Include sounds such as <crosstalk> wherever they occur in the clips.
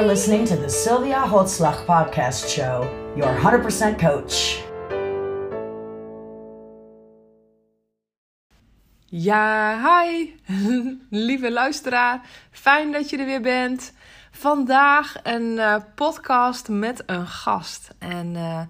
You're listening to the Sylvia Holtzlach Podcast Show, your 100% coach. Ja, hi, <laughs> lieve luisteraar. Fijn dat je er weer bent. Vandaag een uh, podcast met een gast. En uh,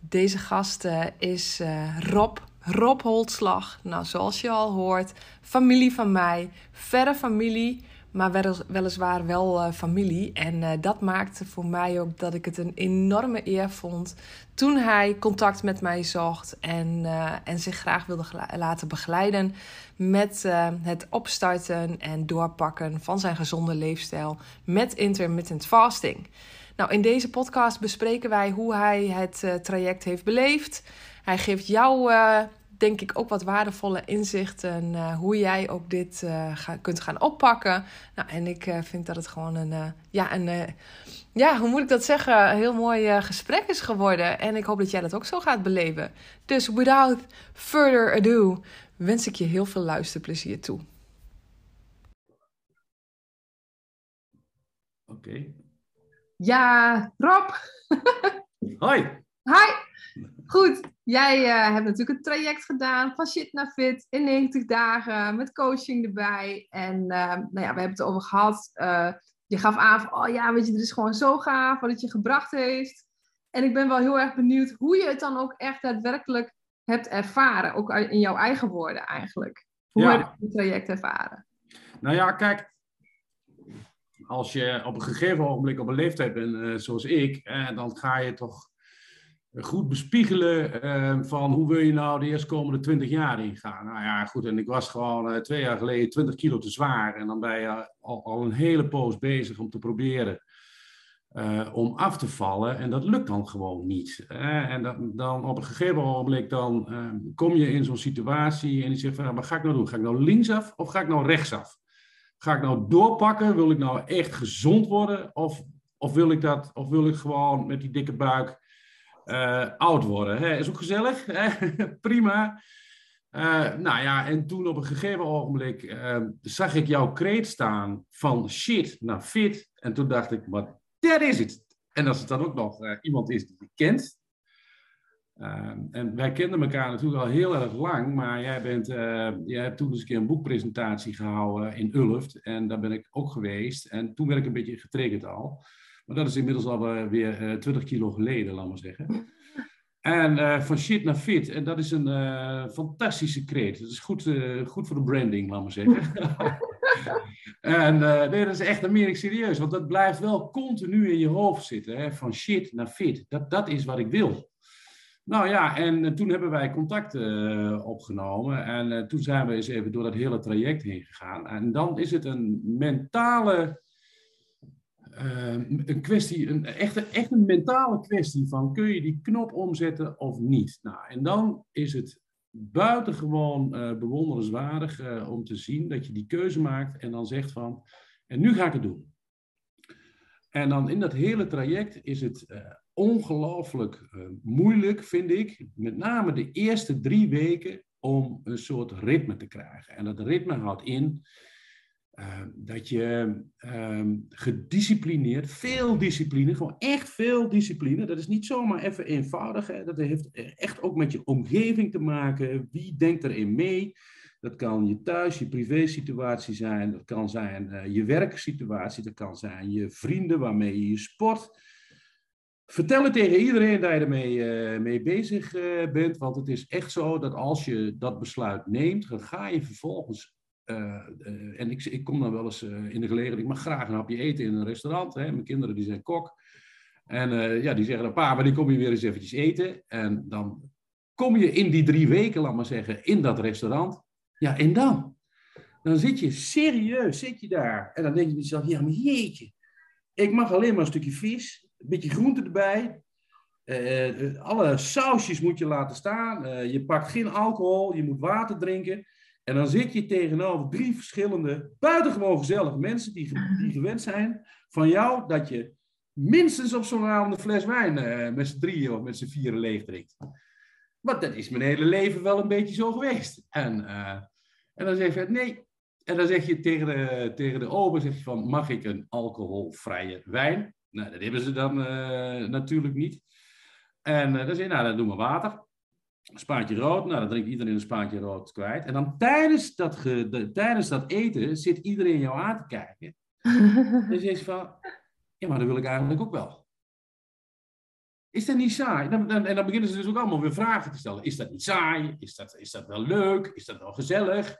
deze gast uh, is Rob, Rob Holtslag. Nou, zoals je al hoort, familie van mij, verre familie maar weliswaar wel uh, familie. En uh, dat maakte voor mij ook dat ik het een enorme eer vond toen hij contact met mij zocht en, uh, en zich graag wilde laten begeleiden met het opstarten en doorpakken van zijn gezonde leefstijl met intermittent fasting. Nou, in deze podcast bespreken wij hoe hij het traject heeft beleefd. Hij geeft jou denk ik ook wat waardevolle inzichten uh, hoe jij ook dit uh, ga, kunt gaan oppakken. Nou, en ik uh, vind dat het gewoon een, ja, een, ja, hoe moet ik dat zeggen, een heel mooi gesprek is geworden. En ik hoop dat jij dat ook zo gaat beleven. Dus without further ado, wens ik je heel veel luisterplezier toe. Oké. Okay. Ja, Rob. <laughs> Hoi. Hi. Goed, jij uh, hebt natuurlijk een traject gedaan van shit naar fit in 90 dagen met coaching erbij. En uh, nou ja, we hebben het over gehad. Uh, je gaf aan van, oh ja, weet je, dit is gewoon zo gaaf wat het je gebracht heeft. En ik ben wel heel erg benieuwd hoe je het dan ook echt daadwerkelijk hebt ervaren. Ook in jouw eigen woorden eigenlijk. Hoe ja. heb je het traject ervaren? Nou ja, kijk, als je op een gegeven ogenblik op een leeftijd bent zoals ik, dan ga je toch goed bespiegelen uh, van hoe wil je nou de eerstkomende 20 jaar ingaan. Nou ja, goed, en ik was gewoon uh, twee jaar geleden 20 kilo te zwaar. En dan ben je al, een hele poos bezig om te proberen uh, om af te vallen. En dat lukt dan gewoon niet. en dan, dan op een gegeven moment dan ehm, kom je in zo'n situatie en je zegt van, wat ga ik nou doen? Ga ik nou linksaf of ga ik nou rechtsaf? Ga ik nou doorpakken? Wil ik nou echt gezond worden? Of, of, wil, ik dat, of wil ik gewoon met die dikke buik oud worden. Hè? Is ook gezellig, hè? <laughs> prima. Uh, nou ja, en toen op een gegeven ogenblik uh, zag ik jouw kreet staan van shit naar fit. En toen dacht ik, maar dat is het. En als het dan ook nog iemand is die je kent. en wij kenden elkaar natuurlijk al heel erg lang, maar jij, bent, jij hebt toen eens een keer een boekpresentatie gehouden in Ulft. En daar ben ik ook geweest. En toen werd ik een beetje getriggerd al. Maar dat is inmiddels alweer weer 20 eh, kilo geleden, laat maar zeggen. En uh, van shit naar fit. En dat is een uh, fantastische kreet. Dat is goed, uh, goed voor de branding, laat maar zeggen. <laughs> en nee, dat is echt, een meer serieus. Want dat blijft wel continu in je hoofd zitten. Hè? Van shit naar fit. Dat, dat is wat ik wil. Nou ja, en toen hebben wij contact opgenomen. En toen zijn we eens even door dat hele traject heen gegaan. En dan is het een mentale een kwestie, een, echt, echt een mentale kwestie van kun je die knop omzetten of niet. Nou, en dan is het buitengewoon uh, bewonderenswaardig uh, om te zien dat je die keuze maakt en dan zegt van, en nu ga ik het doen. En dan in dat hele traject is het ongelooflijk moeilijk, vind ik, met name de eerste drie weken, om een soort ritme te krijgen. En dat ritme houdt in Ehm, dat je um, gedisciplineerd, veel discipline, gewoon echt veel discipline. Dat is niet zomaar even eenvoudig. Hè? Dat heeft echt ook met je omgeving te maken. Wie denkt erin mee? Dat kan je thuis, je privésituatie zijn. Dat kan zijn uh, je werksituatie. Dat kan zijn je vrienden waarmee je je sport. Vertel het tegen iedereen dat je ermee uh, mee bezig uh, bent. Want het is echt zo dat als je dat besluit neemt, dan ga je vervolgens en ik, ik, kom dan wel eens uh, in de gelegenheid, ik mag graag een hapje eten in een restaurant. Hè. Mijn kinderen die zijn kok. En ja, die zeggen dan, pa, maar die kom je weer eens eventjes eten. En dan kom je in die drie weken, laat maar zeggen, in dat restaurant. Ja, en dan? Dan zit je serieus, zit je daar. En dan denk je jezelf, ja, maar jeetje. Ik mag alleen maar een stukje vis, een beetje groente erbij. alle sausjes moet je laten staan. je pakt geen alcohol, je moet water drinken. En dan zit je tegenover drie verschillende, buitengewoon gezellige mensen die, die gewend zijn van jou dat je minstens op zo'n avond een fles wijn uh, met z'n drieën of met z'n vieren leeg drinkt. Want dat is mijn hele leven wel een beetje zo geweest. En, uh, en dan zeg je, nee, En dan zeg je tegen de, tegen de ober, zeg je van, mag ik een alcoholvrije wijn? Nou, dat hebben ze dan uh, natuurlijk niet. En dan zeg je, nou, dan doen we water. Een spaatje rood, nou, dan drinkt iedereen een spaatje rood kwijt. En dan tijdens dat, ge, de, tijdens dat eten zit iedereen jou aan te kijken. zeg <laughs> je van, ja, maar dat wil ik eigenlijk ook wel. Is dat niet saai? Dan, dan, en dan beginnen ze dus ook allemaal weer vragen te stellen. Is dat niet saai? Is dat, is dat wel leuk? Is dat wel gezellig?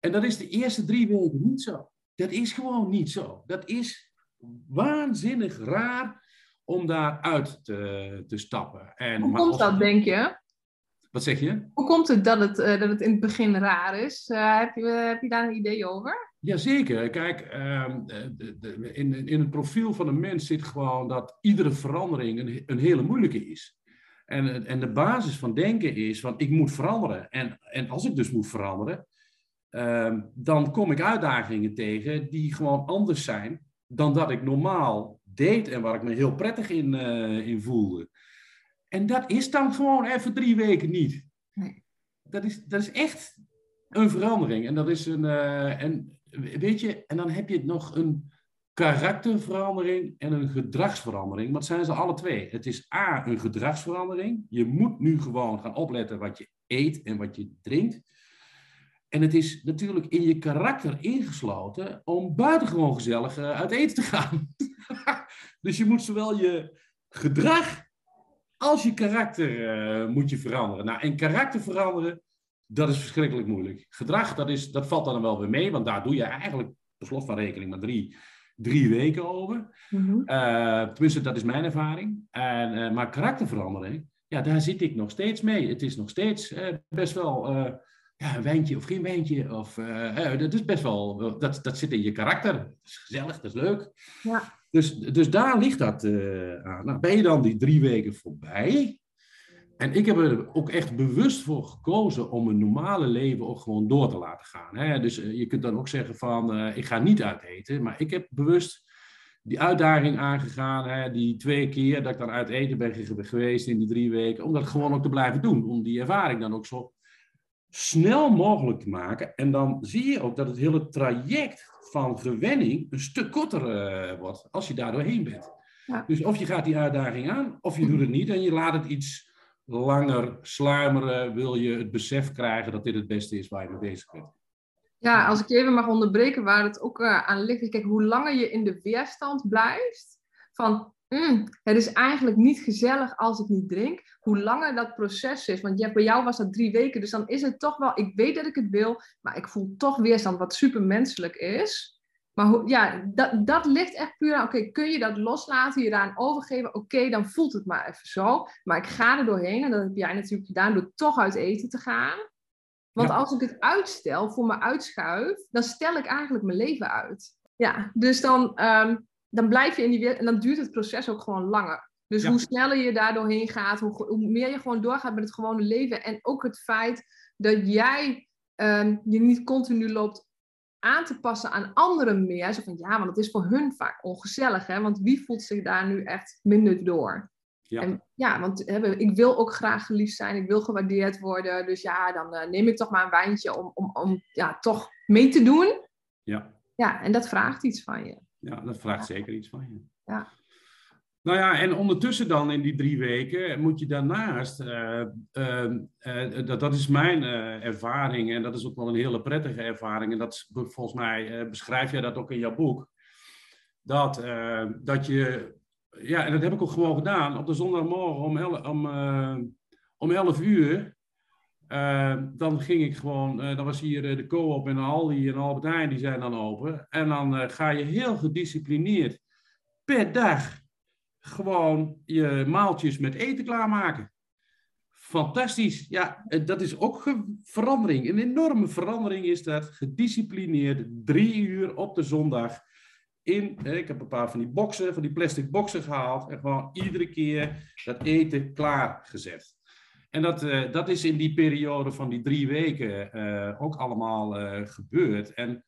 En dat is de eerste drie weken niet zo. Dat is gewoon niet zo. Dat is waanzinnig raar om daaruit te, te stappen. En, Hoe komt dat, denk je? Wat zeg je? Hoe komt het dat het, uh, dat het in het begin raar is? Uh, heb, je, heb je daar een idee over? Jazeker. Kijk, uh, de, de, in, in het profiel van een mens zit gewoon dat iedere verandering een, een hele moeilijke is. En, en de basis van denken is van ik moet veranderen. En, en als ik dus moet veranderen, ehm, dan kom ik uitdagingen tegen die gewoon anders zijn dan dat ik normaal deed en waar ik me heel prettig in, in voelde. En dat is dan gewoon even drie weken niet. Nee. Dat, is, dat is echt een verandering. En dat is een. Uh, en, weet je, en dan heb je nog een karakterverandering en een gedragsverandering. Wat zijn ze alle twee? Het is A, een gedragsverandering. Je moet nu gewoon gaan opletten wat je eet en wat je drinkt. En het is natuurlijk in je karakter ingesloten om buitengewoon gezellig uh, uit eten te gaan. <laughs> dus je moet zowel je gedrag als je karakter uh, moet je veranderen. Nou, en karakter veranderen, dat is verschrikkelijk moeilijk. Gedrag, dat, is, dat valt dan wel weer mee, want daar doe je eigenlijk, per slot van rekening, maar drie, drie weken over. Uh, tenminste, dat is mijn ervaring. En, uh, maar karakterverandering, ja, daar zit ik nog steeds mee. Het is nog steeds best wel ja, een wijntje of geen wijntje. Of, dat is best wel, dat, dat zit in je karakter. Dat is gezellig, dat is leuk. Ja. Dus, dus daar ligt dat uh, aan. Nou, ben je dan die drie weken voorbij? En ik heb er ook echt bewust voor gekozen om een normale leven ook gewoon door te laten gaan. Hè? Dus uh, je kunt dan ook zeggen van, uh, ik ga niet uit eten. Maar ik heb bewust die uitdaging aangegaan, hè? die twee keer dat ik dan uit eten ben geweest in die drie weken. Om dat gewoon ook te blijven doen. Om die ervaring dan ook zo snel mogelijk te maken. En dan zie je ook dat het hele traject van gewenning een stuk korter uh, wordt als je daar doorheen bent. Ja. Dus of je gaat die uitdaging aan, of je doet het niet en je laat het iets langer sluimeren, wil je het besef krijgen dat dit het beste is waar je mee bezig bent. Ja, als ik je even mag onderbreken waar het ook uh, aan ligt. Kijk, hoe langer je in de weerstand blijft, van mm, het is eigenlijk niet gezellig als ik niet drink. Hoe langer dat proces is, want bij jou was dat drie weken, dus dan is het toch wel, ik weet dat ik het wil, maar ik voel toch weerstand, wat super menselijk is. Maar hoe, ja, dat, dat ligt echt puur aan, oké, kun je dat loslaten, je daaraan overgeven, oké, dan voelt het maar even zo. Maar ik ga er doorheen, en dat heb jij natuurlijk gedaan, door toch uit eten te gaan. Want ja. als ik het uitstel, voor me uitschuif, dan stel ik eigenlijk mijn leven uit. Ja, dus dan, um, dan blijf je in die wereld en dan duurt het proces ook gewoon langer. Dus ja. hoe sneller je daar doorheen gaat, hoe, hoe, meer je gewoon doorgaat met het gewone leven. En ook het feit dat jij um, je niet continu loopt aan te passen aan anderen meer. Zo van ja, want het is voor hun vaak ongezellig. Hè? Want wie voelt zich daar nu echt minder door? Ja, en, ja want hè, ik wil ook graag geliefd zijn. Ik wil gewaardeerd worden. Dus ja, dan uh, neem ik toch maar een wijntje om, om, om ja, toch mee te doen. Ja. Ja, en dat vraagt iets van je. Ja, dat vraagt zeker iets van je. Ja. Nou ja, en ondertussen dan in die drie weken moet je daarnaast, uh, uh, uh, dat, dat is mijn ervaring en dat is ook wel een hele prettige ervaring en dat volgens mij beschrijf jij dat ook in jouw boek, dat, dat je, ja, en dat heb ik ook gewoon gedaan, op de zondagmorgen om, el, om, om 11 uur, dan ging ik gewoon, dan was hier de Co-op en Aldi en Albert Heijn, die zijn dan open, en dan ga je heel gedisciplineerd per dag gewoon je maaltjes met eten klaarmaken. Fantastisch. Ja, dat is ook verandering. Een enorme verandering is dat. Gedisciplineerd, drie uur op de zondag. In, ik heb een paar van die boxen, van die plastic boxen gehaald. En gewoon iedere keer dat eten klaargezet. En dat, uh, dat is in die periode van die drie weken uh, ook allemaal uh, gebeurd. En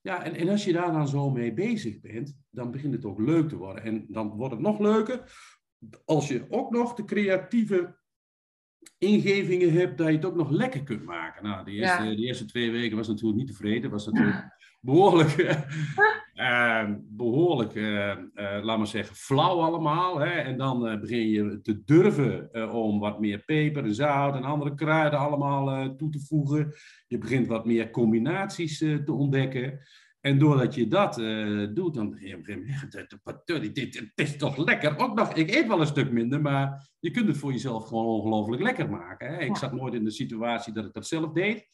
ja, en, en als je daar dan zo mee bezig bent, dan begint het ook leuk te worden. En dan wordt het nog leuker als je ook nog de creatieve ingevingen hebt, dat je het ook nog lekker kunt maken. Nou, de eerste, de eerste twee weken was natuurlijk niet tevreden. Was natuurlijk behoorlijk, <laughs> uh, behoorlijk uh, uh, laat maar zeggen, flauw allemaal. Hè? En dan begin je te durven om wat meer peper en zout en andere kruiden allemaal toe te voegen. Je begint wat meer combinaties te ontdekken. En doordat je dat doet, dan begin je op een gegeven moment, dit is toch lekker. Ook nog, ik eet wel een stuk minder, maar je kunt het voor jezelf gewoon ongelooflijk lekker maken. Hè? Ik zat nooit in de situatie dat ik dat zelf deed.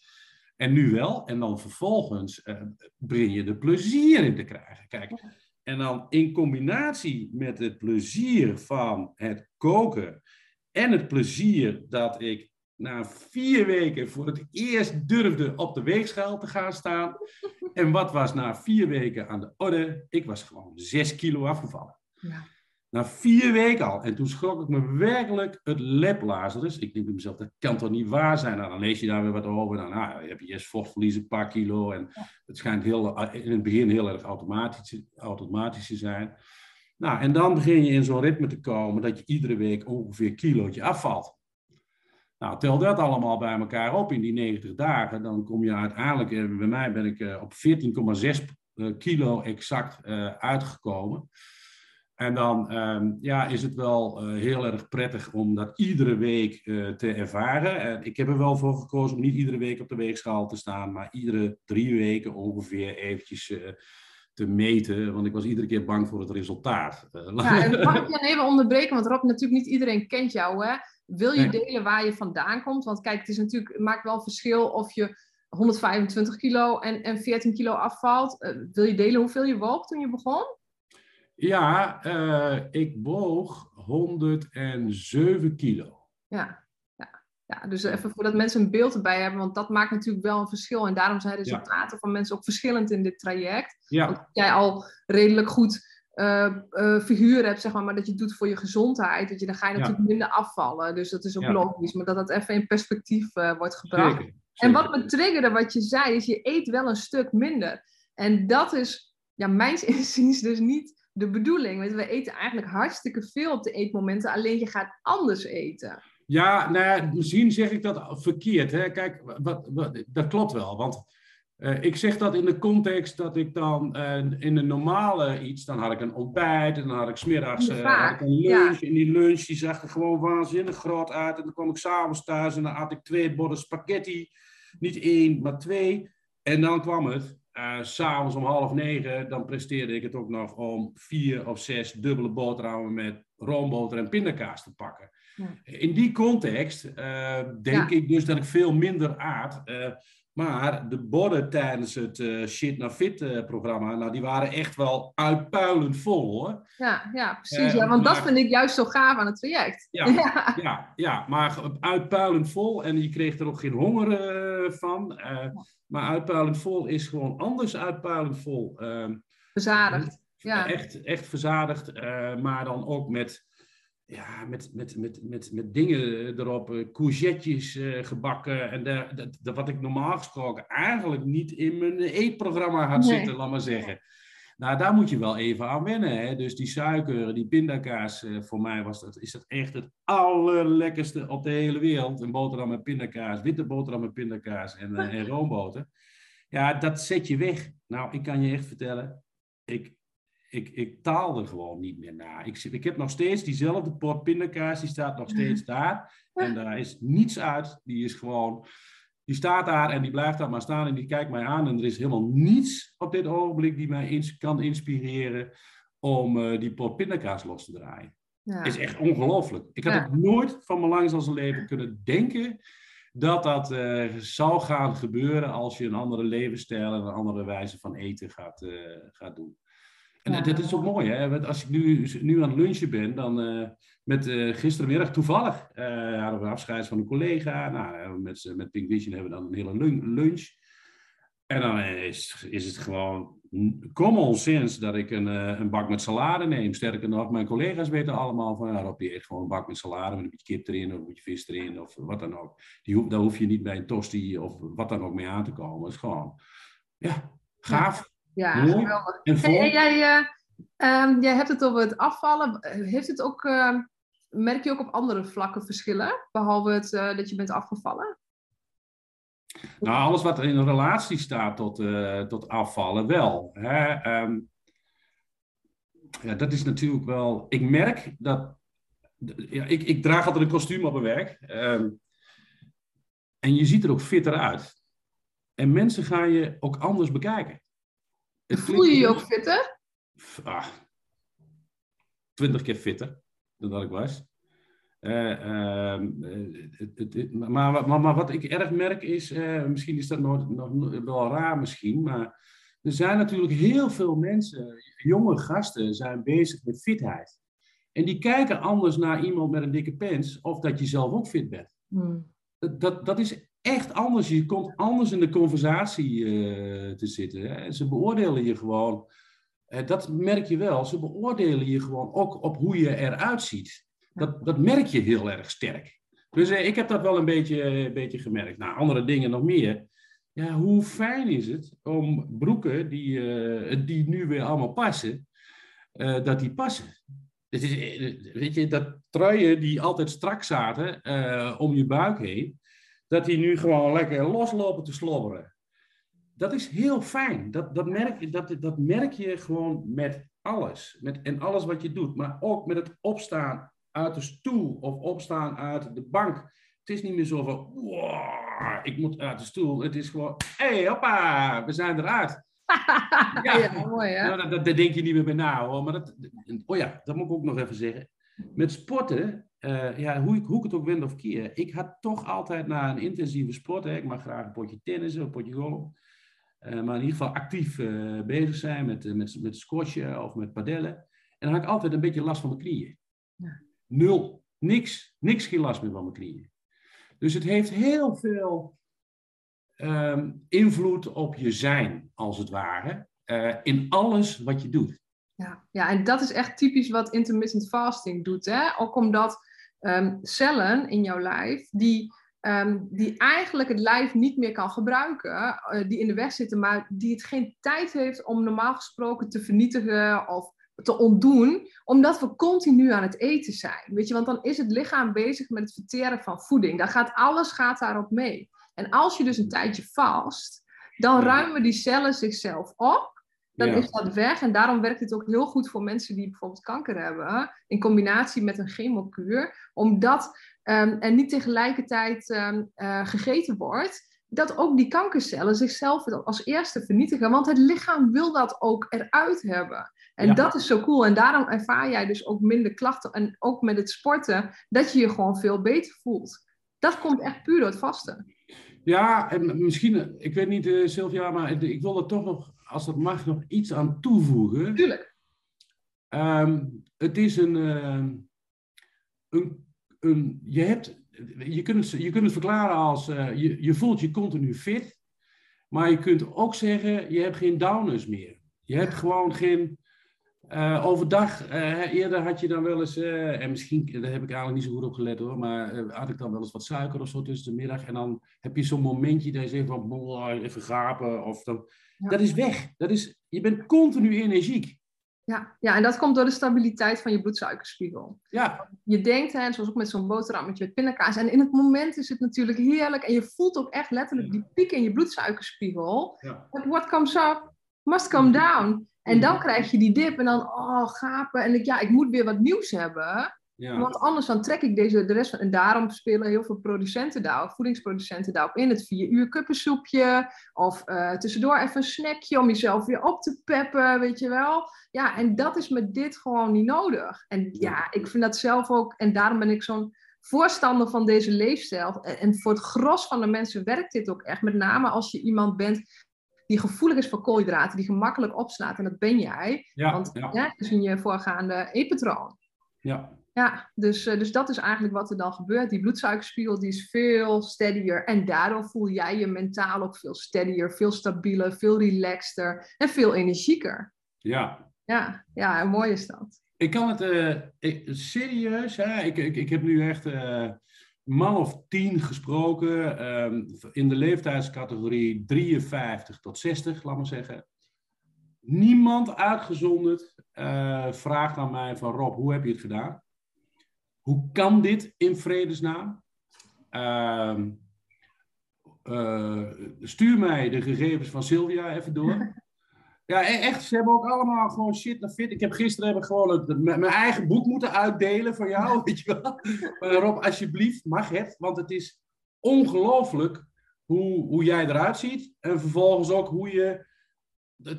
En nu wel. En dan vervolgens uh, breng je er plezier in te krijgen. Kijk, en dan in combinatie met het plezier van het koken en het plezier dat ik na vier weken voor het eerst durfde op de weegschaal te gaan staan. <laughs> En wat was na vier weken aan de orde? Ik was gewoon zes kilo afgevallen. Ja. Na vier weken al. En toen schrok ik me werkelijk het leplazen. Dus ik denk bij mezelf, dat kan toch niet waar zijn? Nou, dan lees je daar weer wat over. Dan nou, heb je eerst vochtverlies een paar kilo. En het schijnt heel, in het begin heel erg automatisch, automatisch te zijn. Nou, en dan begin je in zo'n ritme te komen dat je iedere week ongeveer een kilootje afvalt. Nou, tel dat allemaal bij elkaar op in die 90 dagen. Dan kom je uiteindelijk, eh, bij mij ben ik eh, op 14,6 eh, kilo exact uitgekomen. En dan um, ja, is het wel uh, heel erg prettig om dat iedere week uh, te ervaren. En ik heb er wel voor gekozen om niet iedere week op de weegschaal te staan, maar iedere drie weken ongeveer eventjes uh, te meten. Want ik was iedere keer bang voor het resultaat. <laughs> Ja, en mag ik je even onderbreken? Want Rob, natuurlijk niet iedereen kent jou. Hè? Wil je nee. delen waar je vandaan komt? Want kijk, het, is natuurlijk, het maakt wel verschil of je 125 kilo en, en 14 kilo afvalt. wil je delen hoeveel je woog toen je begon? Ja, uh, ik woog 107 kilo. Ja, ja, ja, dus even voordat mensen een beeld erbij hebben, want dat maakt natuurlijk wel een verschil. En daarom zijn de resultaten ja. van mensen ook verschillend in dit traject. Ja. Want jij al redelijk goed uh, uh, figuur hebt, zeg maar, maar dat je doet voor je gezondheid, dat je, dan ga je natuurlijk minder afvallen. Dus dat is ook logisch, maar dat dat even in perspectief wordt gebracht. Zeker, zeker. En wat me triggerde, wat je zei, is je eet wel een stuk minder. En dat is, ja, mijns <laughs> inziens dus niet de bedoeling. we eten eigenlijk hartstikke veel op de eetmomenten, alleen je gaat anders eten. Ja, nou ja, misschien zeg ik dat verkeerd. Hè? Kijk, wat, wat, dat klopt wel. Want uh, ik zeg dat in de context dat ik dan uh, in een normale iets, dan had ik een ontbijt en dan had ik smiddags uh, had ik een lunch. Ja. En die lunch die zag er gewoon waanzinnig groot uit. En dan kwam ik s'avonds thuis en dan had ik twee borden spaghetti. Niet één, maar twee. En dan kwam het. Uh, S'avonds om half negen, dan presteerde ik het ook nog om vier of zes dubbele boterhammen met roomboter en pindakaas te pakken. Ja. In die context uh, denk ja. ik dus dat ik veel minder aard. Uh, maar de borden tijdens het Shit naar Fit programma, nou, die waren echt wel uitpuilend vol hoor. Ja, ja precies. ja, want maar, dat vind ik juist zo gaaf aan het traject. <laughs> Ja, ja. ja, ja maar uitpuilend vol en je kreeg er ook geen honger van. Maar uitpuilend vol is gewoon anders uitpuilend vol. Uh, verzadigd. Ja. Echt, echt verzadigd, uh, maar dan ook met, ja, met, met, met, met, met dingen erop, uh, courgettes uh, gebakken. En de, de, de, wat ik normaal gesproken eigenlijk niet in mijn eetprogramma had nee. zitten, laat maar zeggen. Nou, daar moet je wel even aan wennen. Hè? Dus die suiker, die pindakaas, uh, voor mij was dat, is dat echt het allerlekkerste op de hele wereld. Een boterham met pindakaas, witte boterham met pindakaas en, uh, en <laughs> roomboter. Ja, dat zet je weg. Nou, ik kan je echt vertellen, ik, ik, ik taal er gewoon niet meer naar. Ik, ik heb nog steeds diezelfde pot pindakaas, die staat nog steeds daar. En daar is niets uit. Die is gewoon die staat daar en die blijft daar maar staan en die kijkt mij aan. En er is helemaal niets op dit ogenblik die mij ins kan inspireren om uh, die pot pindakaas los te draaien. Ja. is echt ongelooflijk. Ik had ja. ook nooit van mijn langs als leven kunnen denken dat dat uh, zou gaan gebeuren als je een andere levensstijl en een andere wijze van eten gaat, uh, gaat doen. En ja. dat is ook mooi, hè? Want als ik nu, nu aan het lunchen ben, dan uh, met uh, gistermiddag toevallig uh, hadden we afscheid van een collega. Nou, met, met Pink Vision hebben we dan een hele lunch. En dan is, is het gewoon common sense dat ik een, een bak met salade neem. Sterker nog, mijn collega's weten allemaal van, ja, Rob, je eet gewoon een bak met salade met een beetje kip erin of een beetje vis erin of wat dan ook. Die, daar hoef je niet bij een tosti of wat dan ook mee aan te komen. Het is gewoon, ja, gaaf. Ja, geweldig. En, jij, uh, um, jij hebt het over het afvallen. Heeft het ook uh, merk je ook op andere vlakken verschillen? Behalve het, uh, dat je bent afgevallen? Nou, alles wat in een relatie staat tot, uh, tot afvallen, wel. Hè? Um, ja, dat is natuurlijk wel. Ik merk dat. Ja, ik, ik draag altijd een kostuum op mijn werk. Um, en je ziet er ook fitter uit. En mensen gaan je ook anders bekijken. Voel je je ook fitter? Ah, twintig keer fitter dan dat ik was. Uh, uh, het, het, maar, maar, maar, wat ik erg merk is, uh, misschien is dat nog, nog wel raar misschien, maar er zijn natuurlijk heel veel mensen, jonge gasten, zijn bezig met fitheid. En die kijken anders naar iemand met een dikke pens of dat je zelf ook fit bent. Hmm. Dat, dat, dat is echt anders. Je komt anders in de conversatie te zitten. Hè. Ze beoordelen je gewoon uh, dat merk je wel. Ze beoordelen je gewoon ook op hoe je eruit ziet. Dat, dat merk je heel erg sterk. Dus uh, ik heb dat wel een beetje, een beetje gemerkt. Nou, andere dingen nog meer. Ja, hoe fijn is het om broeken die, die nu weer allemaal passen, dat die passen. Het is, weet je, dat truien die altijd strak zaten om je buik heen, dat die nu gewoon lekker loslopen te slobberen dat is heel fijn. Dat, dat, merk, dat, dat merk je gewoon met alles. Met, en alles wat je doet. Maar ook met het opstaan uit de stoel of opstaan uit de bank. Het is niet meer zo van, wow, ik moet uit de stoel. Het is gewoon, hé, hey, hoppa, we zijn eruit. <laughs> ja, ja, mooi hè? Nou, dat, dat, denk je niet meer bij na hoor. Maar dat, oh ja, dat moet ik ook nog even zeggen. Met sporten, uh, ja, hoe, ik, hoe ik het ook wend of keer. Ik had toch altijd na een intensieve sport, hè, ik mag graag een potje tennis, een potje golf. Uh, maar in ieder geval actief uh, bezig zijn met, met, met squashen of met padellen. En dan had ik altijd een beetje last van mijn knieën. Ja. Nul. Niks. Niks geen last meer van mijn knieën. Dus het heeft heel veel um, invloed op je zijn, als het ware. in alles wat je doet. Ja. ja, en dat is echt typisch wat intermittent fasting doet. Hè? Ook omdat um, cellen in jouw lijf, die Ehm, die eigenlijk het lijf niet meer kan gebruiken, uh, die in de weg zitten, maar die het geen tijd heeft om normaal gesproken te vernietigen of te ontdoen, omdat we continu aan het eten zijn. Weet je, want dan is het lichaam bezig met het verteren van voeding. Daar gaat alles gaat daarop mee. En als je dus een tijdje vast, dan ruimen die cellen zichzelf op dan is dat weg. En daarom werkt het ook heel goed voor mensen die bijvoorbeeld kanker hebben, in combinatie met een chemokuur, omdat um, er niet tegelijkertijd um, uh, gegeten wordt, dat ook die kankercellen zichzelf als eerste vernietigen. Want het lichaam wil dat ook eruit hebben. En dat is zo cool. En daarom ervaar jij dus ook minder klachten. En ook met het sporten, dat je je gewoon veel beter voelt. Dat komt echt puur door het vasten. Ja, en misschien, ik weet niet, uh, Sylvia, maar ik wil er toch nog als dat mag, nog iets aan toevoegen. Tuurlijk. Um, het is een, uh, een, een, je hebt, je kunt het, je kunt het verklaren als, uh, je, je voelt je continu fit, maar je kunt ook zeggen, je hebt geen downers meer. Je hebt gewoon geen, uh, overdag, uh, eerder had je dan wel eens, uh, en misschien, daar heb ik eigenlijk niet zo goed op gelet hoor, maar had ik dan wel eens wat suiker of zo tussen de middag. En dan heb je zo'n momentje dat je zegt van, even gapen. Of dan, Dat is weg. Dat is, je bent continu energiek. Ja, ja, en dat komt door de stabiliteit van je bloedsuikerspiegel. Ja. Je denkt, hè, zoals ook met zo'n boterhammetje met pindakaas, en in het moment is het natuurlijk heerlijk en je voelt ook echt letterlijk die piek in je bloedsuikerspiegel. Ja. what comes up must come down. En dan krijg je die dip en dan, oh, gapen. En ik, ja, ik moet weer wat nieuws hebben. Ja. Want anders dan trek ik deze, de rest van... En daarom spelen heel veel producenten daarop, voedingsproducenten daarop in. Het vier uur kuppensoepje. Of uh, tussendoor even een snackje om jezelf weer op te peppen, weet je wel. Ja, en dat is met dit gewoon niet nodig. En ja, ik vind dat zelf ook... En daarom ben ik zo'n voorstander van deze leefstijl. En voor het gros van de mensen werkt dit ook echt. Met name als je iemand bent die gevoelig is voor koolhydraten, die gemakkelijk opslaat. En dat ben jij. Ja, want ja. ja dat is in je voorgaande eetpatroon. Ja. Ja, dus, uh, dus dat is eigenlijk wat er dan gebeurt. Die bloedsuikerspiegel die is veel steadier. En daardoor voel jij je mentaal ook veel steadier, veel stabieler, veel relaxter en veel energieker. Ja. Ja, ja mooi is dat. Ik kan het uh, ik, serieus, hè? Ik, ik, ik heb nu echt uh, man of tien gesproken um, in de leeftijdscategorie 53 tot 60, laat maar zeggen. Niemand uitgezonderd uh, vraagt aan mij van Rob, hoe heb je het gedaan? hoe kan dit in vredesnaam? Ehm, eh, stuur mij de gegevens van Sylvia even door. Ja, e- echt. Ze hebben ook allemaal gewoon shit naar fit. Ik heb gisteren heb ik gewoon het, mijn eigen boek moeten uitdelen voor jou, <laughs> weet je wel. Maar Rob, alsjeblieft, mag het. Want het is ongelooflijk hoe, hoe jij eruit ziet. En vervolgens ook hoe je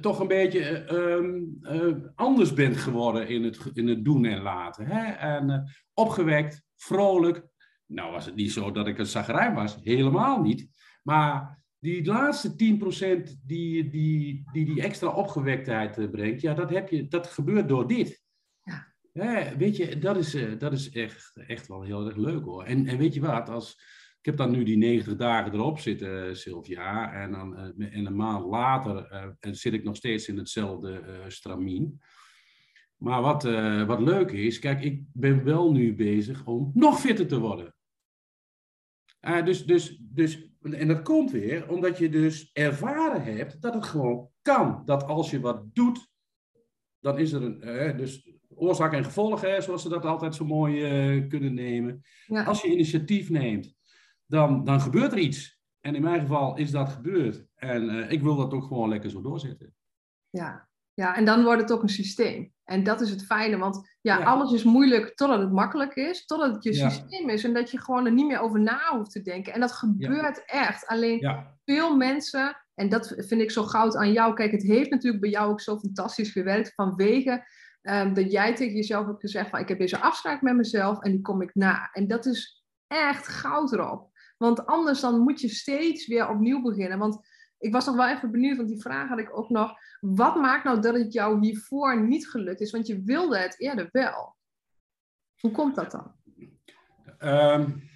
toch een beetje ehm, eh, anders bent geworden in het, in het doen en laten. Hè? En uh, opgewekt, vrolijk. Nou was het niet zo dat ik een zagrijn was. Helemaal niet. Maar die laatste 10% die, die, die die extra opgewektheid eh, brengt, ja, dat, heb je, dat gebeurt door dit. Ja. Hè, weet je, dat is, dat is echt, echt wel heel erg leuk hoor. En, en weet je wat, als, ik heb dan nu die 90 dagen erop zitten, Sylvia. En, dan, en een maand later uh, zit ik nog steeds in hetzelfde uh, stramien. Maar wat, wat leuk is, kijk, ik ben wel nu bezig om nog fitter te worden. dus, dus, dus, en dat komt weer omdat je dus ervaren hebt dat het gewoon kan. Dat als je wat doet, dan is er een. dus oorzaak en gevolg, hè, zoals ze dat altijd zo mooi kunnen nemen. Ja. Als je initiatief neemt dan, dan gebeurt er iets. En in mijn geval is dat gebeurd. En uh, ik wil dat ook gewoon lekker zo doorzetten. Ja. Ja, en dan wordt het ook een systeem. En dat is het fijne, want ja, ja. alles is moeilijk totdat het makkelijk is, totdat het je ja. systeem is en dat je gewoon er niet meer over na hoeft te denken. En dat gebeurt echt. Alleen veel mensen, en dat vind ik zo goud aan jou, kijk, het heeft natuurlijk bij jou ook zo fantastisch gewerkt vanwege um, dat jij tegen jezelf hebt gezegd van ik heb deze afspraak met mezelf en die kom ik na. En dat is echt goud erop. Want anders dan moet je steeds weer opnieuw beginnen. Want ik was nog wel even benieuwd, want die vraag had ik ook nog. Wat maakt nou dat het jou hiervoor niet gelukt is? Want je wilde het eerder wel. Hoe komt dat dan? Um,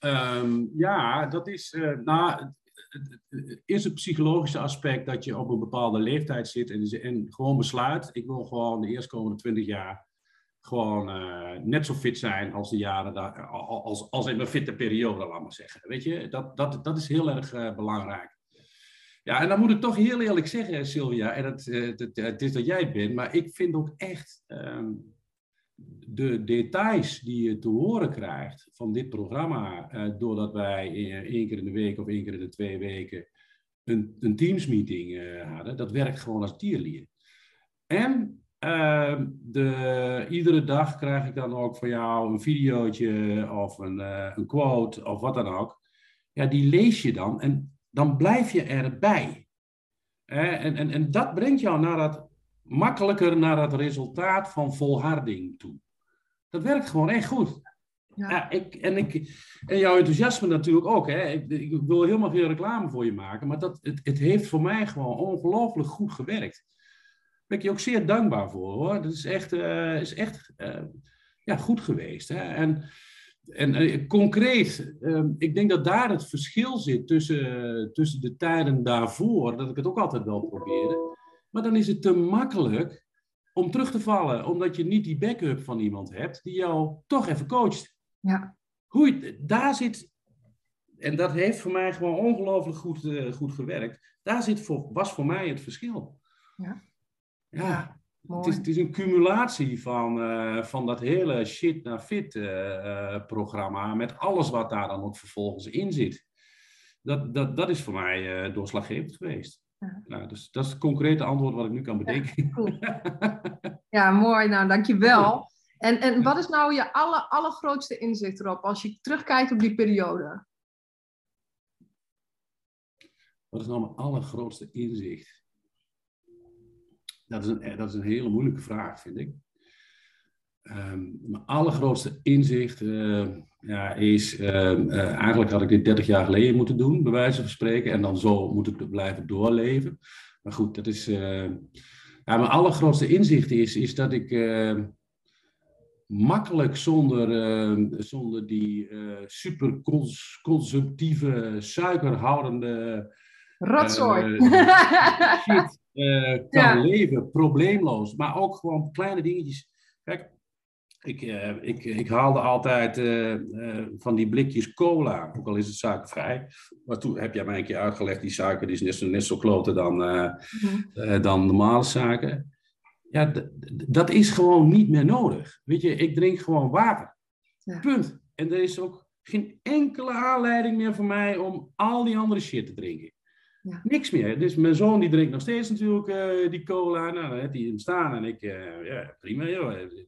um, ja, dat is. Uh, nou, is het psychologische aspect dat je op een bepaalde leeftijd zit en, en gewoon besluit: ik wil gewoon de eerstkomende twintig jaar gewoon uh, net zo fit zijn als de jaren, daar, als, als in mijn fitte periode, laat maar zeggen. Weet je, dat, dat, dat is heel erg uh, belangrijk. Ja, en dan moet ik toch heel eerlijk zeggen, Sylvia, en het, het, het is dat jij bent, maar ik vind ook echt um, de details die je te horen krijgt van dit programma, doordat wij één keer in de week of één keer in de twee weken een, een teamsmeeting hadden, dat werkt gewoon als tierlier. En uh, de, iedere dag krijg ik dan ook van jou een videootje of een, uh, een quote of wat dan ook. Ja, die lees je dan en dan blijf je erbij. En, en, en dat brengt jou naar dat, makkelijker naar het resultaat van volharding toe. Dat werkt gewoon echt goed. Ja. ja ik, en, ik, en jouw enthousiasme natuurlijk ook. Hè. Ik, ik, wil helemaal geen reclame voor je maken, maar dat, het, het heeft voor mij gewoon ongelooflijk goed gewerkt ben ik je ook zeer dankbaar voor hoor. Dat is echt, uh, is echt uh, ja, goed geweest. Hè? En, en uh, concreet, ehm, ik denk dat daar het verschil zit tussen, tussen de tijden daarvoor, dat ik het ook altijd wel probeerde. Maar dan is het te makkelijk om terug te vallen, omdat je niet die backup van iemand hebt die jou toch even coacht. Ja. Hoe daar zit, en dat heeft voor mij gewoon ongelooflijk goed, goed gewerkt, daar zit voor, was voor mij het verschil. Ja. Ja, het is, het is, een cumulatie van, uh, van dat hele shit naar fit uh, programma, met alles wat daar dan ook vervolgens in zit. Dat, dat, dat is voor mij doorslaggevend geweest. Ja. Nou, dus dat is het concrete antwoord wat ik nu kan bedenken. Ja, <laughs> ja mooi. Nou, dankjewel. En, en wat is nou je aller, allergrootste inzicht erop als je terugkijkt op die periode? Wat is nou mijn allergrootste inzicht? Dat is, een, dat is een hele moeilijke vraag, vind ik. Um, mijn allergrootste inzicht uh, ja, is, uh, uh, eigenlijk had ik dit 30 jaar geleden moeten doen, bij wijze van spreken, en dan zo moet ik blijven doorleven. Maar goed, dat is. ja, mijn allergrootste inzicht is, is dat ik makkelijk zonder, zonder die super consumptieve, suikerhoudende. Rotzooi! shit uh, kan leven, probleemloos. Maar ook gewoon kleine dingetjes. Kijk, ik, uh, ik, ik haalde altijd uh, van die blikjes cola, ook al is het suikervrij. Maar toen heb jij mij een keer uitgelegd, die suiker die is net zo, net zo kloten dan, mm. dan normale suiker. ja, dat is gewoon niet meer nodig. Weet je, ik drink gewoon water. Ja. Punt. En er is ook geen enkele aanleiding meer voor mij om al die andere shit te drinken. Ja. Niks meer. Dus mijn zoon die drinkt nog steeds natuurlijk uh, die cola. Nou, dan heeft hij hem staan en ik, uh, ja, prima.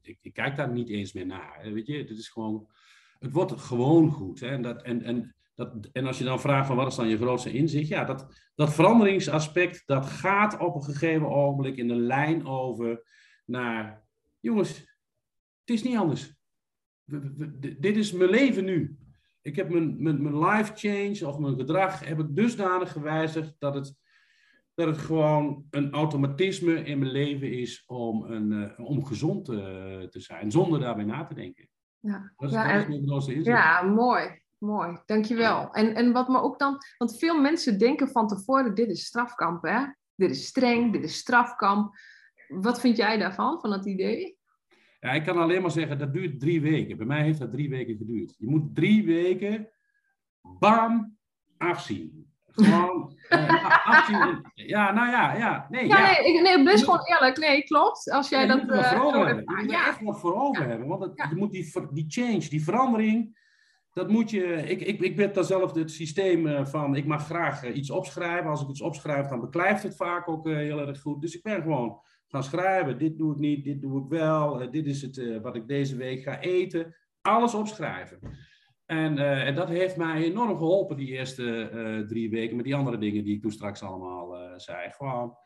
Ik, ik, kijk daar niet eens meer naar. Weet je, het is gewoon, het wordt gewoon goed. Hè? En, dat, en, en, dat, en als je dan vraagt van wat is dan je grootste inzicht? Ja, dat, dat veranderingsaspect, dat gaat op een gegeven ogenblik in de lijn over naar, jongens, het is niet anders. dit is mijn leven nu. Ik heb mijn, mijn, mijn life change of mijn gedrag heb ik dusdanig gewijzigd dat het, dat het gewoon een automatisme in mijn leven is om, een, uh, om gezond te, eh, te zijn, zonder daarbij na te denken. Ja, dat is, ja, dat is mijn inzicht. Ja, mooi. Mooi, dankjewel. En, en wat me ook dan, want veel mensen denken van tevoren, dit is strafkamp, hè? Dit is streng, dit is strafkamp. Wat vind jij daarvan, van dat idee? Ja, ik kan alleen maar zeggen, dat duurt drie weken. Bij mij heeft dat drie weken geduurd. Je moet drie weken, bam, afzien. Gewoon <laughs> uh, afzien. Ja, nou ja, ja. Nee, ja, ja. Nee, nee, best gewoon eerlijk. Nee, klopt. Als jij dat... Je moet, uh, voor over hebben. je moet er echt wat voor over hebben. Want het, je moet die, die change, die verandering... Dat moet je, ik, ik, ik ben daar zelf het systeem eh, van, ik mag graag iets opschrijven. Als ik iets opschrijf, dan beklijft het vaak ook heel erg goed. Dus ik ben gewoon gaan schrijven. Dit doe ik niet, dit doe ik wel. Uh, dit is het uh, wat ik deze week ga eten. Alles opschrijven. En, uh, en, dat heeft mij enorm geholpen die eerste drie weken met die andere dingen die ik toen straks allemaal zei. Gewoon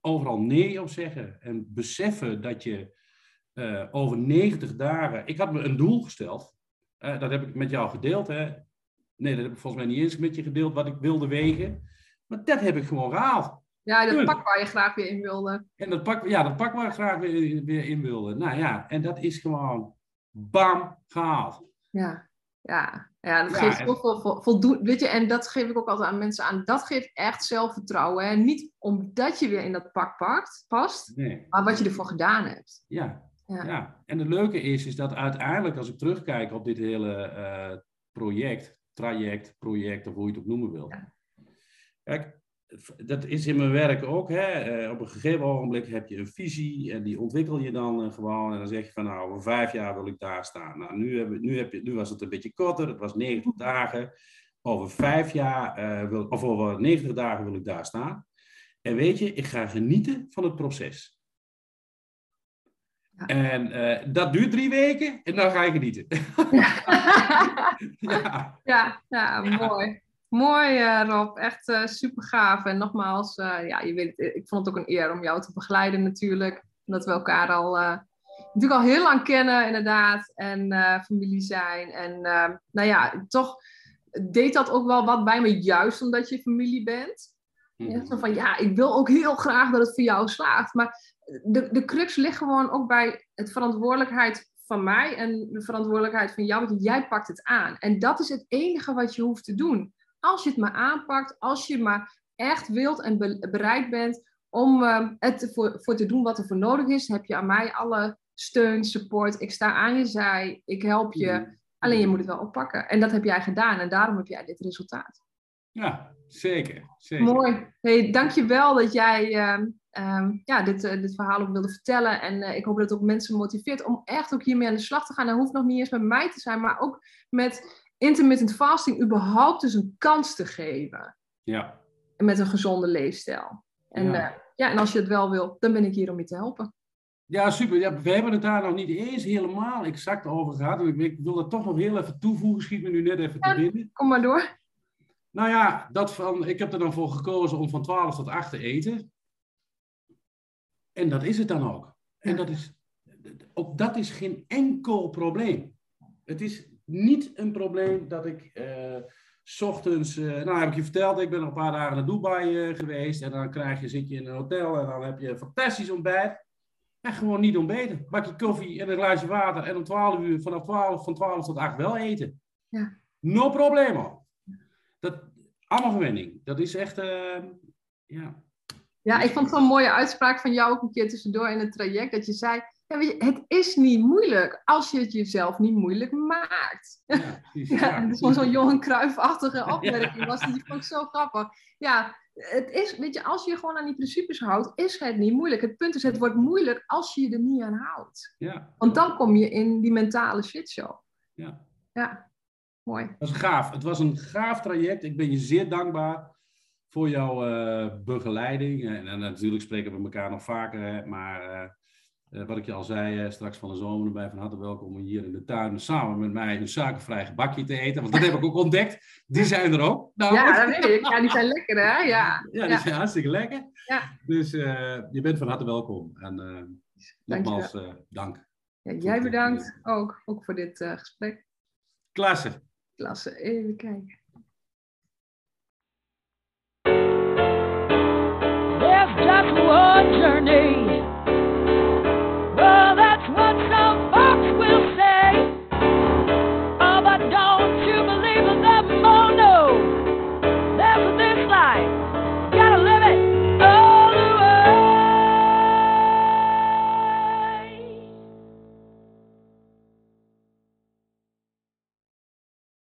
overal nee op zeggen. En beseffen dat je over 90 dagen. Ik had me een doel gesteld. dat heb ik met jou gedeeld. Hè? Nee, dat heb ik volgens mij niet eens met je gedeeld wat ik wilde wegen. Maar dat heb ik gewoon gehaald. Ja, dat pak waar je graag weer in wilde. En dat pak, ja, dat pak waar ik graag weer, weer in wilde. Nou ja, en dat is gewoon bam, gehaald. Ja, ja. Ja, dat geeft ja, zoveel voldoen. Weet je, en dat geef ik ook altijd aan mensen aan. Dat geeft echt zelfvertrouwen. Hè? Niet omdat je weer in dat pak pakt, past, nee. maar wat je ervoor gedaan hebt. Ja. ja. Ja. en het leuke is, is dat uiteindelijk, als ik terugkijk op dit hele uh, project, traject, project, of hoe je het ook noemen wil. Kijk, dat is in mijn werk ook. Hè. Eh, op een gegeven ogenblik heb je een visie en die ontwikkel je dan uh, gewoon. En dan zeg je van nou, over vijf jaar wil ik daar staan. Nou, nu, heb, nu, heb je, nu was het een beetje korter, het was 90 dagen. Over vijf jaar, uh, wil, of over 90 dagen wil ik daar staan. En weet je, ik ga genieten van het proces. Ja. En dat duurt drie weken en dan ga je genieten. <laughs> ja. ja, ja, mooi. Mooi, uh, Rob. Echt uh, super gaaf. En nogmaals, uh, ja, je weet, ik vond het ook een eer om jou te begeleiden natuurlijk. Omdat we elkaar al natuurlijk al heel lang kennen, inderdaad. En familie zijn. En nou ja, toch deed dat ook wel wat bij me, juist omdat je familie bent. Mm -hmm. Zo van, ja, ik wil ook heel graag dat het voor jou slaagt. Maar de, de crux ligt gewoon ook bij het verantwoordelijkheid van mij en de verantwoordelijkheid van jou. Want jij pakt het aan. En dat is het enige wat je hoeft te doen. Als je het maar aanpakt, als je maar echt wilt en bereid bent om uh, het voor, voor te doen wat er voor nodig is, heb je aan mij alle steun, support. Ik sta aan je zij, ik help je. Mm. Alleen je moet het wel oppakken. En dat heb jij gedaan en daarom heb jij dit resultaat. Ja, zeker. zeker. Mooi. Hey, dankjewel dat jij uh, um, ja, dit, uh, dit verhaal ook wilde vertellen. En uh, ik hoop dat het ook mensen motiveert om echt ook hiermee aan de slag te gaan. Dat hoeft nog niet eens met mij te zijn, maar ook met intermittent fasting überhaupt dus een kans te geven. Ja. Met een gezonde leefstijl. En, ja. Uh, ja, en als je het wel wil, dan ben ik hier om je te helpen. Ja, super. Ja, we hebben het daar nog niet eens helemaal exact over gehad. En ik, wil dat toch nog heel even toevoegen. Schiet me nu net even ja, te binnen. Kom maar door. Nou ja, dat van, ik heb er dan voor gekozen om van 12 tot 8 te eten. En dat is het dan ook. En dat is, ook dat is geen enkel probleem. Het is niet een probleem dat ik uh, s ochtends, uh, nou heb ik je verteld, ik ben al een paar dagen naar Dubai uh, geweest en dan krijg je, zit je in een hotel en dan heb je een fantastisch ontbijt. En gewoon niet ontbeten. Bakje koffie en een glaasje water en om 12 uur, vanaf 12, van 12 tot 8 wel eten. Ja. No probleem. Dat, allemaal gewenning. Dat is echt, ja. Ja, ik vond het een mooie uitspraak van jou ook een keer tussendoor in het traject. Dat je zei, het is niet moeilijk als je het jezelf niet moeilijk maakt. Ja, <laughs> precies, ja, ja, is gewoon zo'n Johan Cruijff-achtige <laughs> opmerking was. Die vond ik zo grappig. Ja, het is, weet je, als je je gewoon aan die principes houdt, is het niet moeilijk. Het punt is, het wordt moeilijk als je je er niet aan houdt. Ja. Want dan kom je in die mentale shitshow. Ja. Ja, mooi. Het was gaaf. Het was een gaaf traject. Ik ben je zeer dankbaar voor jouw eh, begeleiding. En, en, natuurlijk spreken we elkaar nog vaker, hè, maar eh, wat ik je al zei, straks van de zomer erbij van harte welkom om hier in de tuin samen met mij een suikervrij gebakje te eten. Want dat heb ik ook ontdekt. Die zijn er ook. Ja, dat weet ik. Ja, die zijn lekker hè? Ja, ja die zijn hartstikke lekker. Ja. Dus je bent van harte welkom. En nogmaals, dank. Ja, jij bedankt ook, ook voor dit gesprek. Klasse. Klasse, even kijken. There's just one journey